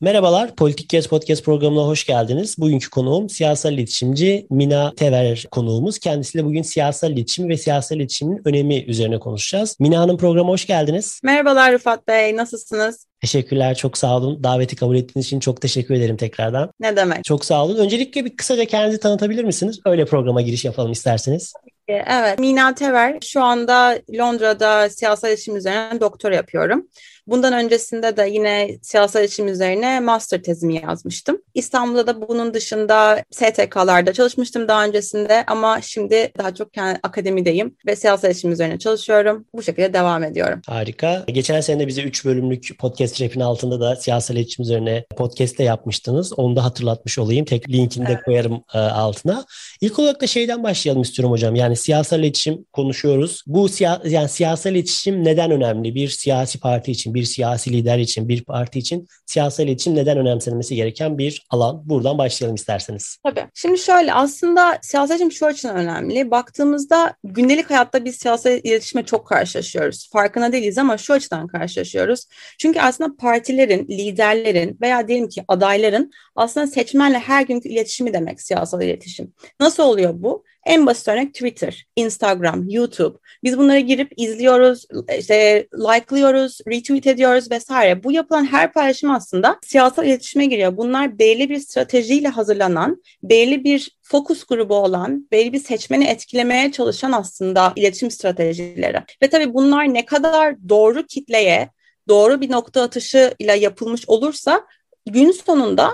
Merhabalar, Politik Kes Podcast programına hoş geldiniz. Bugünkü konuğum siyasal iletişimci Mina Tever konuğumuz. Kendisiyle bugün siyasal iletişim ve siyasal iletişimin önemi üzerine konuşacağız. Mina Hanım programa hoş geldiniz. Merhabalar Rıfat Bey, nasılsınız? Teşekkürler, çok sağ olun. Daveti kabul ettiğiniz için çok teşekkür ederim tekrardan. Ne demek? Çok sağ olun. Öncelikle bir kısaca kendinizi tanıtabilir misiniz? Öyle programa giriş yapalım isterseniz. Evet, Mina Tever. Şu anda Londra'da siyasal iletişim üzerine doktora yapıyorum. Bundan öncesinde de yine siyasal iletişim üzerine master tezimi yazmıştım. İstanbul'da da bunun dışında STK'larda çalışmıştım daha öncesinde ama şimdi daha çok kendi akademideyim ve siyasal iletişim üzerine çalışıyorum. Bu şekilde devam ediyorum. Harika. Geçen sene bize 3 bölümlük podcast rapin altında da siyasal iletişim üzerine podcast de yapmıştınız. Onu da hatırlatmış olayım. Tek linkini de evet. koyarım e, altına. İlk olarak da şeyden başlayalım istiyorum hocam. Yani siyasal iletişim konuşuyoruz. Bu siya yani siyasal iletişim neden önemli? Bir siyasi parti için, bir siyasi lider için, bir parti için siyasal iletişim neden önemsenmesi gereken bir alan. Buradan başlayalım isterseniz. Tabii. Şimdi şöyle aslında siyasal iletişim şu açıdan önemli. Baktığımızda gündelik hayatta biz siyasal iletişime çok karşılaşıyoruz. Farkına değiliz ama şu açıdan karşılaşıyoruz. Çünkü aslında partilerin, liderlerin veya diyelim ki adayların aslında seçmenle her günkü iletişimi demek siyasal iletişim. Nasıl oluyor bu? En basit örnek Twitter, Instagram, YouTube. Biz bunları girip izliyoruz, işte like'lıyoruz, retweet ediyoruz vesaire. Bu yapılan her paylaşım aslında siyasal iletişime giriyor. Bunlar belli bir stratejiyle hazırlanan, belli bir fokus grubu olan, belli bir seçmeni etkilemeye çalışan aslında iletişim stratejileri. Ve tabii bunlar ne kadar doğru kitleye, doğru bir nokta atışı ile yapılmış olursa gün sonunda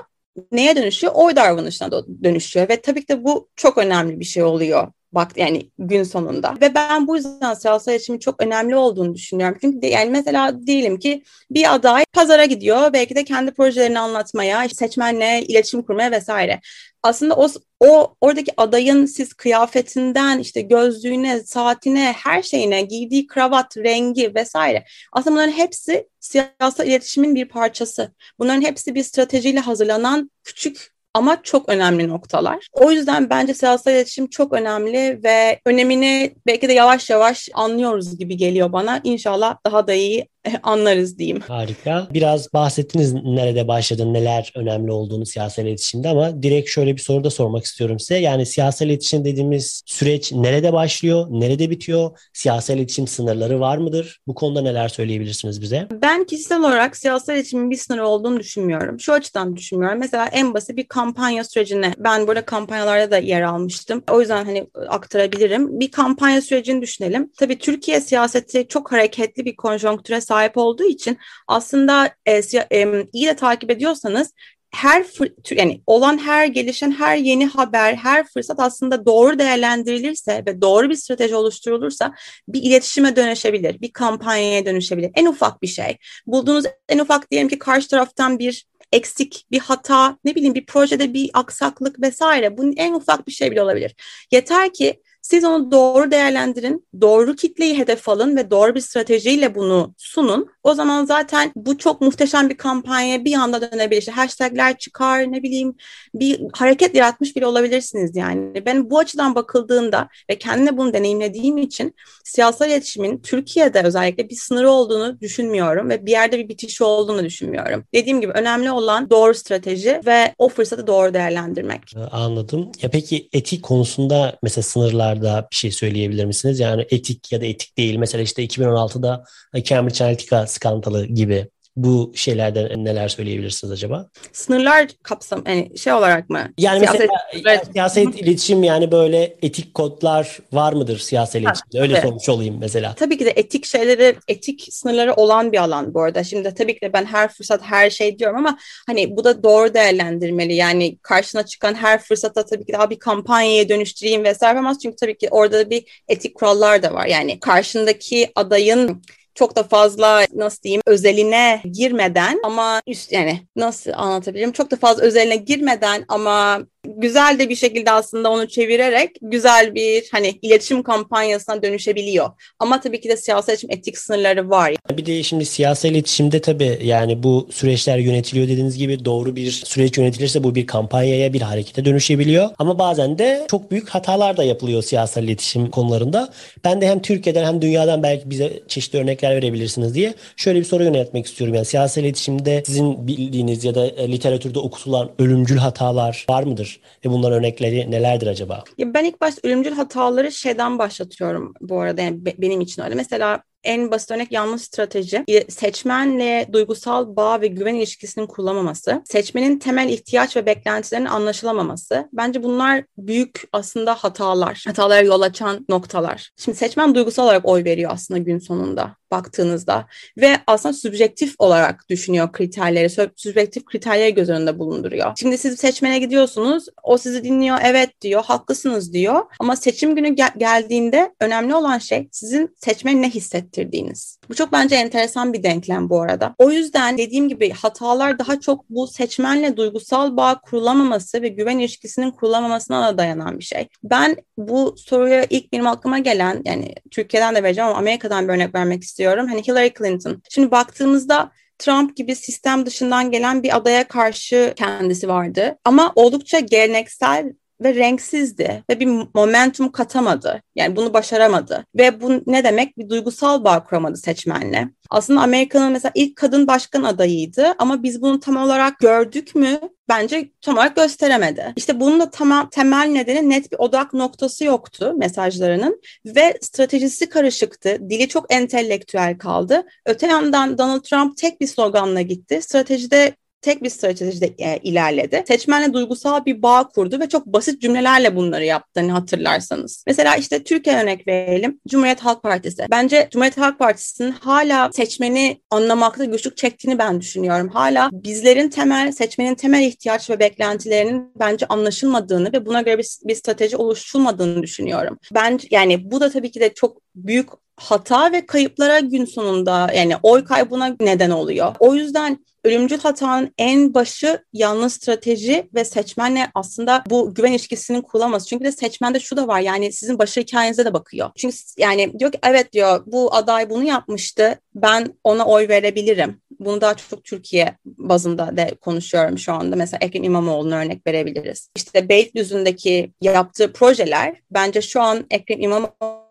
neye dönüşüyor? Oy davranışına dönüşüyor ve tabii ki de bu çok önemli bir şey oluyor bak yani gün sonunda. Ve ben bu yüzden siyasal iletişimin çok önemli olduğunu düşünüyorum. Çünkü de, yani mesela diyelim ki bir aday pazara gidiyor belki de kendi projelerini anlatmaya, seçmenle iletişim kurmaya vesaire. Aslında o, o oradaki adayın siz kıyafetinden işte gözlüğüne, saatine, her şeyine, giydiği kravat, rengi vesaire. Aslında bunların hepsi siyasal iletişimin bir parçası. Bunların hepsi bir stratejiyle hazırlanan küçük ama çok önemli noktalar. O yüzden bence siyasal iletişim çok önemli ve önemini belki de yavaş yavaş anlıyoruz gibi geliyor bana. İnşallah daha da iyi anlarız diyeyim. Harika. Biraz bahsettiniz nerede başladın, neler önemli olduğunu siyasal iletişimde ama direkt şöyle bir soru da sormak istiyorum size. Yani siyasal iletişim dediğimiz süreç nerede başlıyor, nerede bitiyor? Siyasal iletişim sınırları var mıdır? Bu konuda neler söyleyebilirsiniz bize? Ben kişisel olarak siyasal iletişimin bir sınırı olduğunu düşünmüyorum. Şu açıdan düşünmüyorum. Mesela en basit bir kampanya sürecine, ben burada kampanyalarda da yer almıştım. O yüzden hani aktarabilirim. Bir kampanya sürecini düşünelim. Tabii Türkiye siyaseti çok hareketli bir konjonktüre sahip olduğu için aslında e, e, iyi de takip ediyorsanız her yani olan her gelişen her yeni haber, her fırsat aslında doğru değerlendirilirse ve doğru bir strateji oluşturulursa bir iletişime dönüşebilir, bir kampanyaya dönüşebilir. En ufak bir şey. Bulduğunuz en ufak diyelim ki karşı taraftan bir eksik, bir hata, ne bileyim bir projede bir aksaklık vesaire. Bunun en ufak bir şey bile olabilir. Yeter ki siz onu doğru değerlendirin, doğru kitleyi hedef alın ve doğru bir stratejiyle bunu sunun. O zaman zaten bu çok muhteşem bir kampanya bir anda dönebilir. İşte hashtagler çıkar ne bileyim bir hareket yaratmış bile olabilirsiniz yani. Ben bu açıdan bakıldığında ve kendime bunu deneyimlediğim için siyasal iletişimin Türkiye'de özellikle bir sınırı olduğunu düşünmüyorum ve bir yerde bir bitişi olduğunu düşünmüyorum. Dediğim gibi önemli olan doğru strateji ve o fırsatı doğru değerlendirmek. Anladım. Ya peki etik konusunda mesela sınırlarda bir şey söyleyebilir misiniz? Yani etik ya da etik değil. Mesela işte 2016'da Cambridge Analytica skandalı gibi bu şeylerden neler söyleyebilirsiniz acaba? Sınırlar kapsam yani şey olarak mı? Yani siyaset, mesela evet. siyaset iletişim yani böyle etik kodlar var mıdır siyaset iletişimde? Öyle evet. sormuş olayım mesela. Tabii ki de etik şeyleri, etik sınırları olan bir alan bu arada. Şimdi tabii ki de ben her fırsat her şey diyorum ama hani bu da doğru değerlendirmeli. Yani karşına çıkan her fırsata tabii ki daha bir kampanyaya dönüştüreyim vesaire yapamaz. Çünkü tabii ki orada bir etik kurallar da var. Yani karşındaki adayın çok da fazla nasıl diyeyim özeline girmeden ama üst yani nasıl anlatabilirim? Çok da fazla özeline girmeden ama güzel de bir şekilde aslında onu çevirerek güzel bir hani iletişim kampanyasına dönüşebiliyor. Ama tabii ki de siyasal iletişim etik sınırları var. Bir de şimdi siyasal iletişimde tabii yani bu süreçler yönetiliyor dediğiniz gibi doğru bir süreç yönetilirse bu bir kampanyaya bir harekete dönüşebiliyor. Ama bazen de çok büyük hatalar da yapılıyor siyasal iletişim konularında. Ben de hem Türkiye'den hem dünyadan belki bize çeşitli örnekler verebilirsiniz diye şöyle bir soru yöneltmek istiyorum. Yani siyasal iletişimde sizin bildiğiniz ya da literatürde okutulan ölümcül hatalar var mıdır? Ve bunların örnekleri nelerdir acaba? Ya ben ilk başta ölümcül hataları şeyden başlatıyorum bu arada yani benim için öyle. Mesela en basit örnek yanlış strateji. Seçmenle duygusal bağ ve güven ilişkisinin kullanmaması, seçmenin temel ihtiyaç ve beklentilerinin anlaşılamaması. Bence bunlar büyük aslında hatalar. Hatalara yol açan noktalar. Şimdi seçmen duygusal olarak oy veriyor aslında gün sonunda baktığınızda ve aslında subjektif olarak düşünüyor kriterleri, subjektif kriterleri göz önünde bulunduruyor. Şimdi siz seçmene gidiyorsunuz, o sizi dinliyor, evet diyor, haklısınız diyor ama seçim günü gel- geldiğinde önemli olan şey sizin seçmen ne hissettirdiğiniz. Bu çok bence enteresan bir denklem bu arada. O yüzden dediğim gibi hatalar daha çok bu seçmenle duygusal bağ kurulamaması ve güven ilişkisinin kurulamamasına da dayanan bir şey. Ben bu soruya ilk benim aklıma gelen yani Türkiye'den de vereceğim ama Amerika'dan bir örnek vermek istiyorum. Hani Hillary Clinton. Şimdi baktığımızda Trump gibi sistem dışından gelen bir adaya karşı kendisi vardı. Ama oldukça geleneksel ve renksizdi ve bir momentum katamadı. Yani bunu başaramadı. Ve bu ne demek? Bir duygusal bağ kuramadı seçmenle. Aslında Amerika'nın mesela ilk kadın başkan adayıydı ama biz bunu tam olarak gördük mü? Bence tam olarak gösteremedi. İşte bunun da tamam temel nedeni net bir odak noktası yoktu mesajlarının ve stratejisi karışıktı. Dili çok entelektüel kaldı. Öte yandan Donald Trump tek bir sloganla gitti. Stratejide tek bir stratejide e, ilerledi. Seçmenle duygusal bir bağ kurdu ve çok basit cümlelerle bunları yaptığını hatırlarsanız. Mesela işte Türkiye örnek verelim. Cumhuriyet Halk Partisi. Bence Cumhuriyet Halk Partisi'nin hala seçmeni anlamakta güçlük çektiğini ben düşünüyorum. Hala bizlerin temel, seçmenin temel ihtiyaç ve beklentilerinin bence anlaşılmadığını ve buna göre bir, bir strateji oluşturulmadığını düşünüyorum. Ben yani bu da tabii ki de çok büyük hata ve kayıplara gün sonunda yani oy kaybına neden oluyor. O yüzden ölümcül hatanın en başı yanlış strateji ve seçmenle aslında bu güven ilişkisinin kurulaması. Çünkü de seçmende şu da var yani sizin başarı hikayenize de bakıyor. Çünkü yani diyor ki evet diyor bu aday bunu yapmıştı ben ona oy verebilirim. Bunu daha çok Türkiye bazında da konuşuyorum şu anda. Mesela Ekrem İmamoğlu'na örnek verebiliriz. İşte Beylikdüzü'ndeki yaptığı projeler bence şu an Ekrem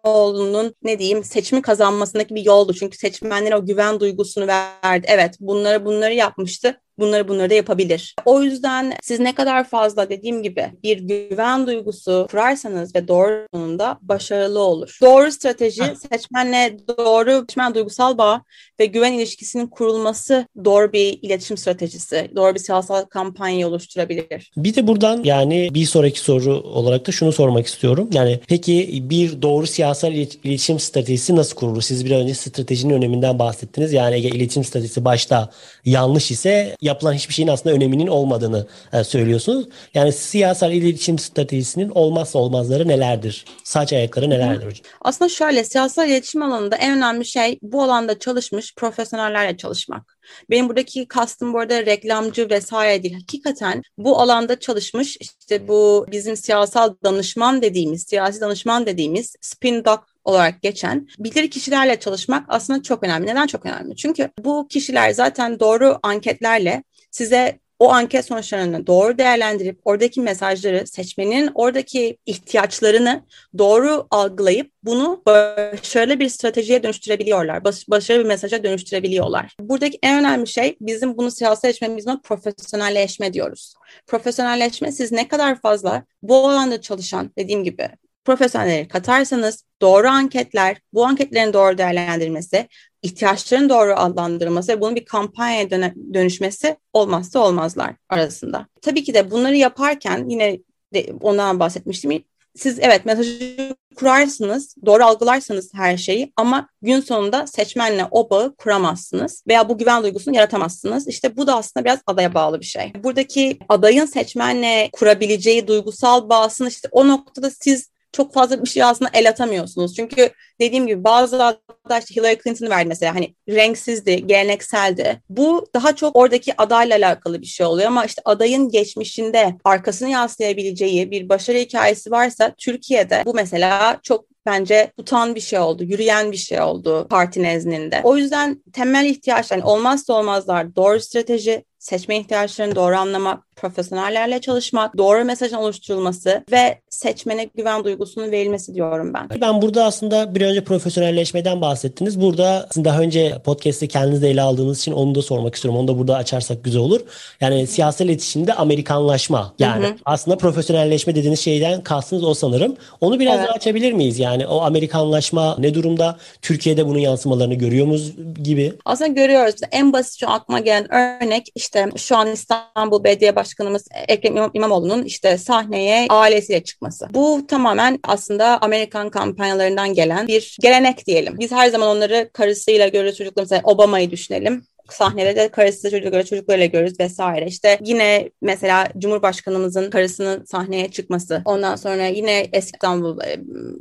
İmamoğlu'nun ne diyeyim seçimi kazanmasındaki bir yoldu. Çünkü seçmenlere o güven duygusunu verdi. Evet bunları bunları yapmıştı bunları bunları da yapabilir. O yüzden siz ne kadar fazla dediğim gibi bir güven duygusu kurarsanız ve doğru sonunda başarılı olur. Doğru strateji seçmenle doğru seçmen duygusal bağ ve güven ilişkisinin kurulması doğru bir iletişim stratejisi, doğru bir siyasal kampanya oluşturabilir. Bir de buradan yani bir sonraki soru olarak da şunu sormak istiyorum. Yani peki bir doğru siyasal iletişim stratejisi nasıl kurulur? Siz bir önce stratejinin öneminden bahsettiniz. Yani iletişim stratejisi başta yanlış ise yapılan hiçbir şeyin aslında öneminin olmadığını e, söylüyorsunuz. Yani siyasal iletişim stratejisinin olmazsa olmazları nelerdir? Saç ayakları nelerdir hocam? Aslında şöyle siyasal iletişim alanında en önemli şey bu alanda çalışmış profesyonellerle çalışmak. Benim buradaki kastım bu arada reklamcı vesaire değil. Hakikaten bu alanda çalışmış işte bu bizim siyasal danışman dediğimiz, siyasi danışman dediğimiz spin doc olarak geçen bilir kişilerle çalışmak aslında çok önemli. Neden çok önemli? Çünkü bu kişiler zaten doğru anketlerle size o anket sonuçlarını doğru değerlendirip oradaki mesajları seçmenin oradaki ihtiyaçlarını doğru algılayıp bunu başarılı bir stratejiye dönüştürebiliyorlar. Baş, başarılı bir mesaja dönüştürebiliyorlar. Buradaki en önemli şey bizim bunu siyasal seçmemizde profesyonelleşme diyoruz. Profesyonelleşme siz ne kadar fazla bu alanda çalışan dediğim gibi profesyonelleri katarsanız doğru anketler, bu anketlerin doğru değerlendirilmesi, ihtiyaçların doğru adlandırılması ve bunun bir kampanyaya dönüşmesi olmazsa olmazlar arasında. Tabii ki de bunları yaparken yine de ondan bahsetmiştim. Siz evet mesajı kurarsınız, doğru algılarsanız her şeyi ama gün sonunda seçmenle o bağı kuramazsınız veya bu güven duygusunu yaratamazsınız. İşte bu da aslında biraz adaya bağlı bir şey. Buradaki adayın seçmenle kurabileceği duygusal bağısını işte o noktada siz çok fazla bir şey aslında el atamıyorsunuz. Çünkü dediğim gibi bazı adaylar işte Hillary Clinton'ı verdi mesela hani renksizdi, gelenekseldi. Bu daha çok oradaki adayla alakalı bir şey oluyor ama işte adayın geçmişinde arkasını yaslayabileceği bir başarı hikayesi varsa Türkiye'de bu mesela çok bence tutan bir şey oldu, yürüyen bir şey oldu parti nezdinde. O yüzden temel ihtiyaçlar, yani olmazsa olmazlar doğru strateji, seçme ihtiyaçlarını doğru anlamak, profesyonellerle çalışmak, doğru mesajın oluşturulması ve seçmene güven duygusunun verilmesi diyorum ben. Ben burada aslında bir önce profesyonelleşmeden bahsettiniz. Burada daha önce podcast'te kendiniz de ele aldığınız için onu da sormak istiyorum. Onu da burada açarsak güzel olur. Yani siyasal iletişimde Amerikanlaşma. Yani hı hı. aslında profesyonelleşme dediğiniz şeyden kastınız o sanırım. Onu biraz evet. daha açabilir miyiz? Yani o Amerikanlaşma ne durumda? Türkiye'de bunun yansımalarını görüyor muyuz gibi? Aslında görüyoruz. En basit şu aklıma gelen örnek işte şu an İstanbul Belediye Başkanı Başkanımız Ekrem İmamoğlu'nun işte sahneye ailesiyle çıkması. Bu tamamen aslında Amerikan kampanyalarından gelen bir gelenek diyelim. Biz her zaman onları karısıyla görüyoruz çocuklar mesela Obama'yı düşünelim sahnede de karısı çocukları çocuklarıyla görürüz vesaire. İşte yine mesela Cumhurbaşkanımızın karısının sahneye çıkması. Ondan sonra yine eski İstanbul e,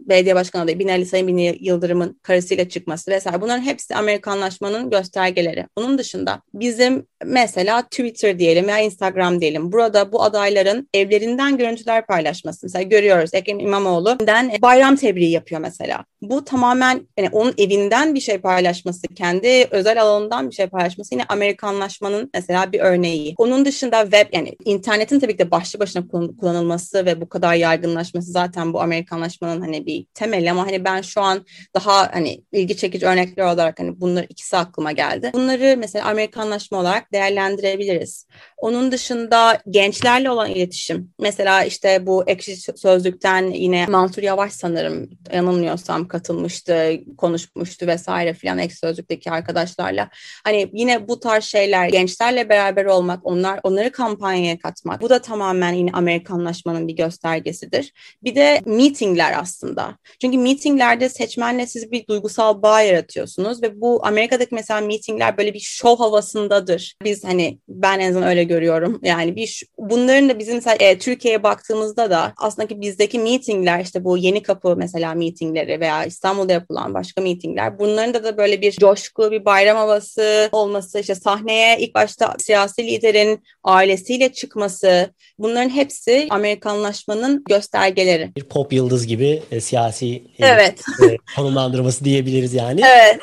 Belediye Başkanı adayı Binali Sayın Binali Yıldırım'ın karısıyla çıkması vesaire. Bunların hepsi Amerikanlaşmanın göstergeleri. Bunun dışında bizim mesela Twitter diyelim veya Instagram diyelim. Burada bu adayların evlerinden görüntüler paylaşması. Mesela görüyoruz Ekrem İmamoğlu'dan bayram tebriği yapıyor mesela. Bu tamamen yani onun evinden bir şey paylaşması, kendi özel alanından bir şey paylaşması yine Amerikanlaşmanın mesela bir örneği. Onun dışında web yani internetin tabii ki de başlı başına kullanılması ve bu kadar yaygınlaşması zaten bu Amerikanlaşmanın hani bir temeli ama hani ben şu an daha hani ilgi çekici örnekler olarak hani bunlar ikisi aklıma geldi. Bunları mesela Amerikanlaşma olarak değerlendirebiliriz. Onun dışında gençlerle olan iletişim. Mesela işte bu ekşi sözlükten yine Mansur Yavaş sanırım yanılmıyorsam katılmıştı, konuşmuştu vesaire filan ekşi sözlükteki arkadaşlarla. Hani yine bu tarz şeyler gençlerle beraber olmak, onlar onları kampanyaya katmak. Bu da tamamen yine Amerikanlaşmanın bir göstergesidir. Bir de meetingler aslında. Çünkü meetinglerde seçmenle siz bir duygusal bağ yaratıyorsunuz ve bu Amerika'daki mesela meetingler böyle bir show havasındadır. Biz hani ben en azından öyle görüyorum. Yani bir bunların da bizim mesela e, Türkiye'ye baktığımızda da aslında ki bizdeki meetingler işte bu yeni kapı mesela meetingleri veya İstanbul'da yapılan başka meetingler bunların da da böyle bir coşku, bir bayram havası olması, işte sahneye ilk başta siyasi liderin ailesiyle çıkması bunların hepsi Amerikanlaşmanın göstergeleri. Bir pop yıldız gibi e, siyasi e, evet. e, konumlandırması diyebiliriz yani. Evet.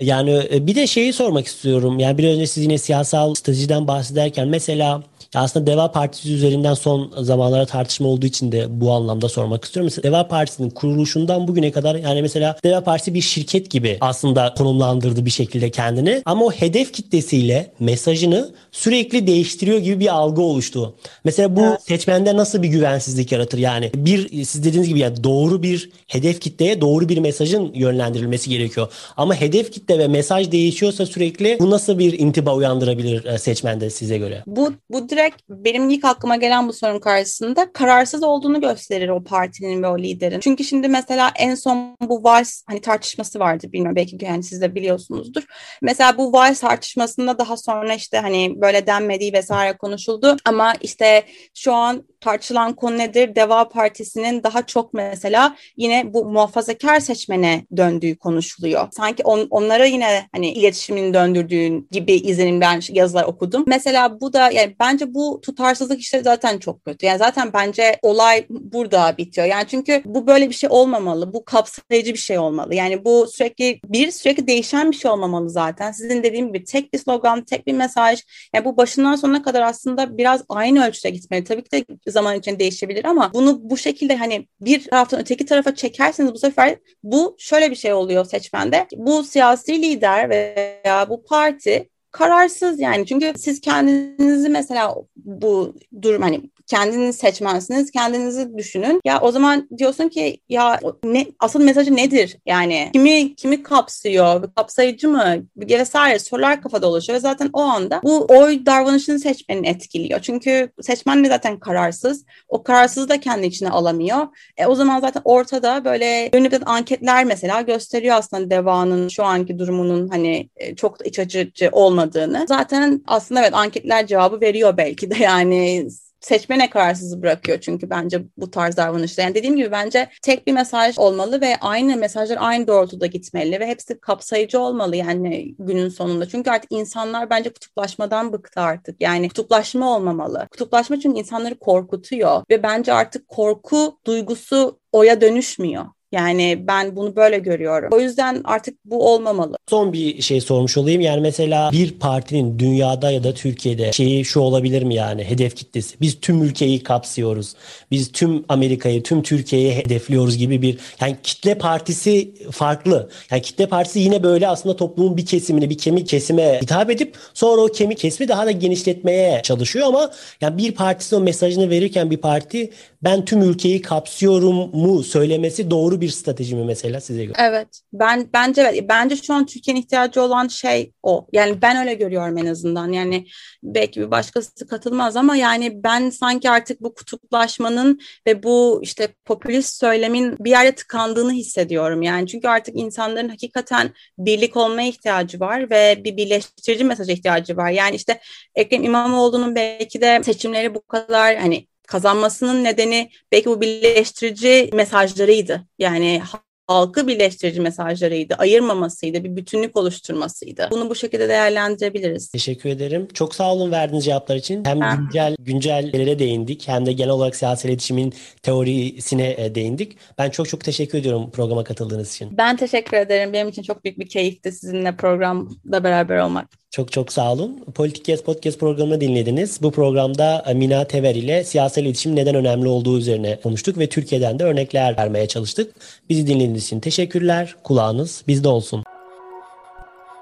Yani e, bir de şeyi sormak istiyorum. Yani bir önce siz yine siyasal stratejiden bahsederken mesela aslında Deva Partisi üzerinden son zamanlara tartışma olduğu için de bu anlamda sormak istiyorum. Mesela Deva Partisi'nin kuruluşundan bugüne kadar yani mesela Deva Partisi bir şirket gibi aslında konumlandırdı bir şekilde kendini. Ama o hedef kitlesiyle mesajını sürekli değiştiriyor gibi bir algı oluştu. Mesela bu evet. seçmende nasıl bir güvensizlik yaratır? Yani bir siz dediğiniz gibi yani doğru bir hedef kitleye doğru bir mesajın yönlendirilmesi gerekiyor. Ama hedef kitle ve mesaj değişiyorsa sürekli bu nasıl bir intiba uyandırabilir e, seçmende size göre? Bu bu direkt benim ilk aklıma gelen bu sorun karşısında kararsız olduğunu gösterir o partinin ve o liderin. Çünkü şimdi mesela en son bu Vals hani tartışması vardı bilmiyorum belki yani siz de biliyorsunuzdur. Mesela bu Vals tartışmasında daha sonra işte hani böyle denmediği vesaire konuşuldu ama işte şu an tartışılan konu nedir? Deva Partisi'nin daha çok mesela yine bu muhafazakar seçmene döndüğü konuşuluyor. Sanki on, onlara yine hani iletişimin döndürdüğün gibi izlenim ben yazılar okudum. Mesela bu da yani bence bu tutarsızlık işte zaten çok kötü. Yani zaten bence olay burada bitiyor. Yani çünkü bu böyle bir şey olmamalı. Bu kapsayıcı bir şey olmalı. Yani bu sürekli bir sürekli değişen bir şey olmamalı zaten. Sizin dediğim gibi tek bir slogan, tek bir mesaj. Yani bu başından sonuna kadar aslında biraz aynı ölçüde gitmeli. Tabii ki de zaman için değişebilir ama bunu bu şekilde hani bir taraftan öteki tarafa çekerseniz bu sefer bu şöyle bir şey oluyor seçmende. Bu siyasi lider veya bu parti kararsız yani. Çünkü siz kendinizi mesela bu durum hani kendiniz seçmensiniz, kendinizi düşünün. Ya o zaman diyorsun ki ya ne asıl mesajı nedir? Yani kimi kimi kapsıyor? Kapsayıcı mı? Vesaire sorular kafada oluşuyor ve zaten o anda bu oy davranışını seçmenin etkiliyor. Çünkü seçmen de zaten kararsız. O kararsızı da kendi içine alamıyor. E, o zaman zaten ortada böyle yönelik anketler mesela gösteriyor aslında devanın şu anki durumunun hani e, çok iç açıcı olmadığını. Zaten aslında evet anketler cevabı veriyor belki de yani seçmene kararsız bırakıyor çünkü bence bu tarz davranışlar. Yani dediğim gibi bence tek bir mesaj olmalı ve aynı mesajlar aynı doğrultuda gitmeli ve hepsi kapsayıcı olmalı yani günün sonunda. Çünkü artık insanlar bence kutuplaşmadan bıktı artık. Yani kutuplaşma olmamalı. Kutuplaşma çünkü insanları korkutuyor ve bence artık korku duygusu oya dönüşmüyor. Yani ben bunu böyle görüyorum. O yüzden artık bu olmamalı. Son bir şey sormuş olayım. Yani mesela bir partinin dünyada ya da Türkiye'de şeyi şu olabilir mi yani hedef kitlesi? Biz tüm ülkeyi kapsıyoruz. Biz tüm Amerika'yı, tüm Türkiye'yi hedefliyoruz gibi bir yani kitle partisi farklı. Yani kitle partisi yine böyle aslında toplumun bir kesimini, bir kemik kesime hitap edip sonra o kemik kesimi daha da genişletmeye çalışıyor ama yani bir partisi o mesajını verirken bir parti ben tüm ülkeyi kapsıyorum mu söylemesi doğru bir strateji mi mesela size göre? Evet. Ben bence bence şu an Türkiye'nin ihtiyacı olan şey o. Yani ben öyle görüyorum en azından. Yani belki bir başkası katılmaz ama yani ben sanki artık bu kutuplaşmanın ve bu işte popülist söylemin bir yerde tıkandığını hissediyorum. Yani çünkü artık insanların hakikaten birlik olmaya ihtiyacı var ve bir birleştirici mesaja ihtiyacı var. Yani işte Ekrem İmamoğlu'nun belki de seçimleri bu kadar hani kazanmasının nedeni belki bu birleştirici mesajlarıydı. Yani halkı birleştirici mesajlarıydı, ayırmamasıydı, bir bütünlük oluşturmasıydı. Bunu bu şekilde değerlendirebiliriz. Teşekkür ederim. Çok sağ olun verdiğiniz cevaplar için. Hem ha. güncel güncellere değindik hem de genel olarak siyasi iletişimin teorisine e, değindik. Ben çok çok teşekkür ediyorum programa katıldığınız için. Ben teşekkür ederim. Benim için çok büyük bir keyifti sizinle programda beraber olmak. Çok çok sağ olun. Politik Kes Podcast programını dinlediniz. Bu programda Mina Tever ile siyasal iletişim neden önemli olduğu üzerine konuştuk ve Türkiye'den de örnekler vermeye çalıştık. Bizi dinlediğiniz için teşekkürler. Kulağınız bizde olsun.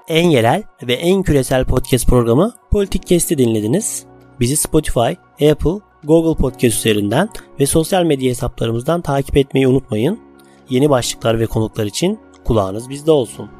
En yerel ve en küresel podcast programı Politik Kes'te dinlediniz. Bizi Spotify, Apple, Google Podcast üzerinden ve sosyal medya hesaplarımızdan takip etmeyi unutmayın. Yeni başlıklar ve konuklar için kulağınız bizde olsun.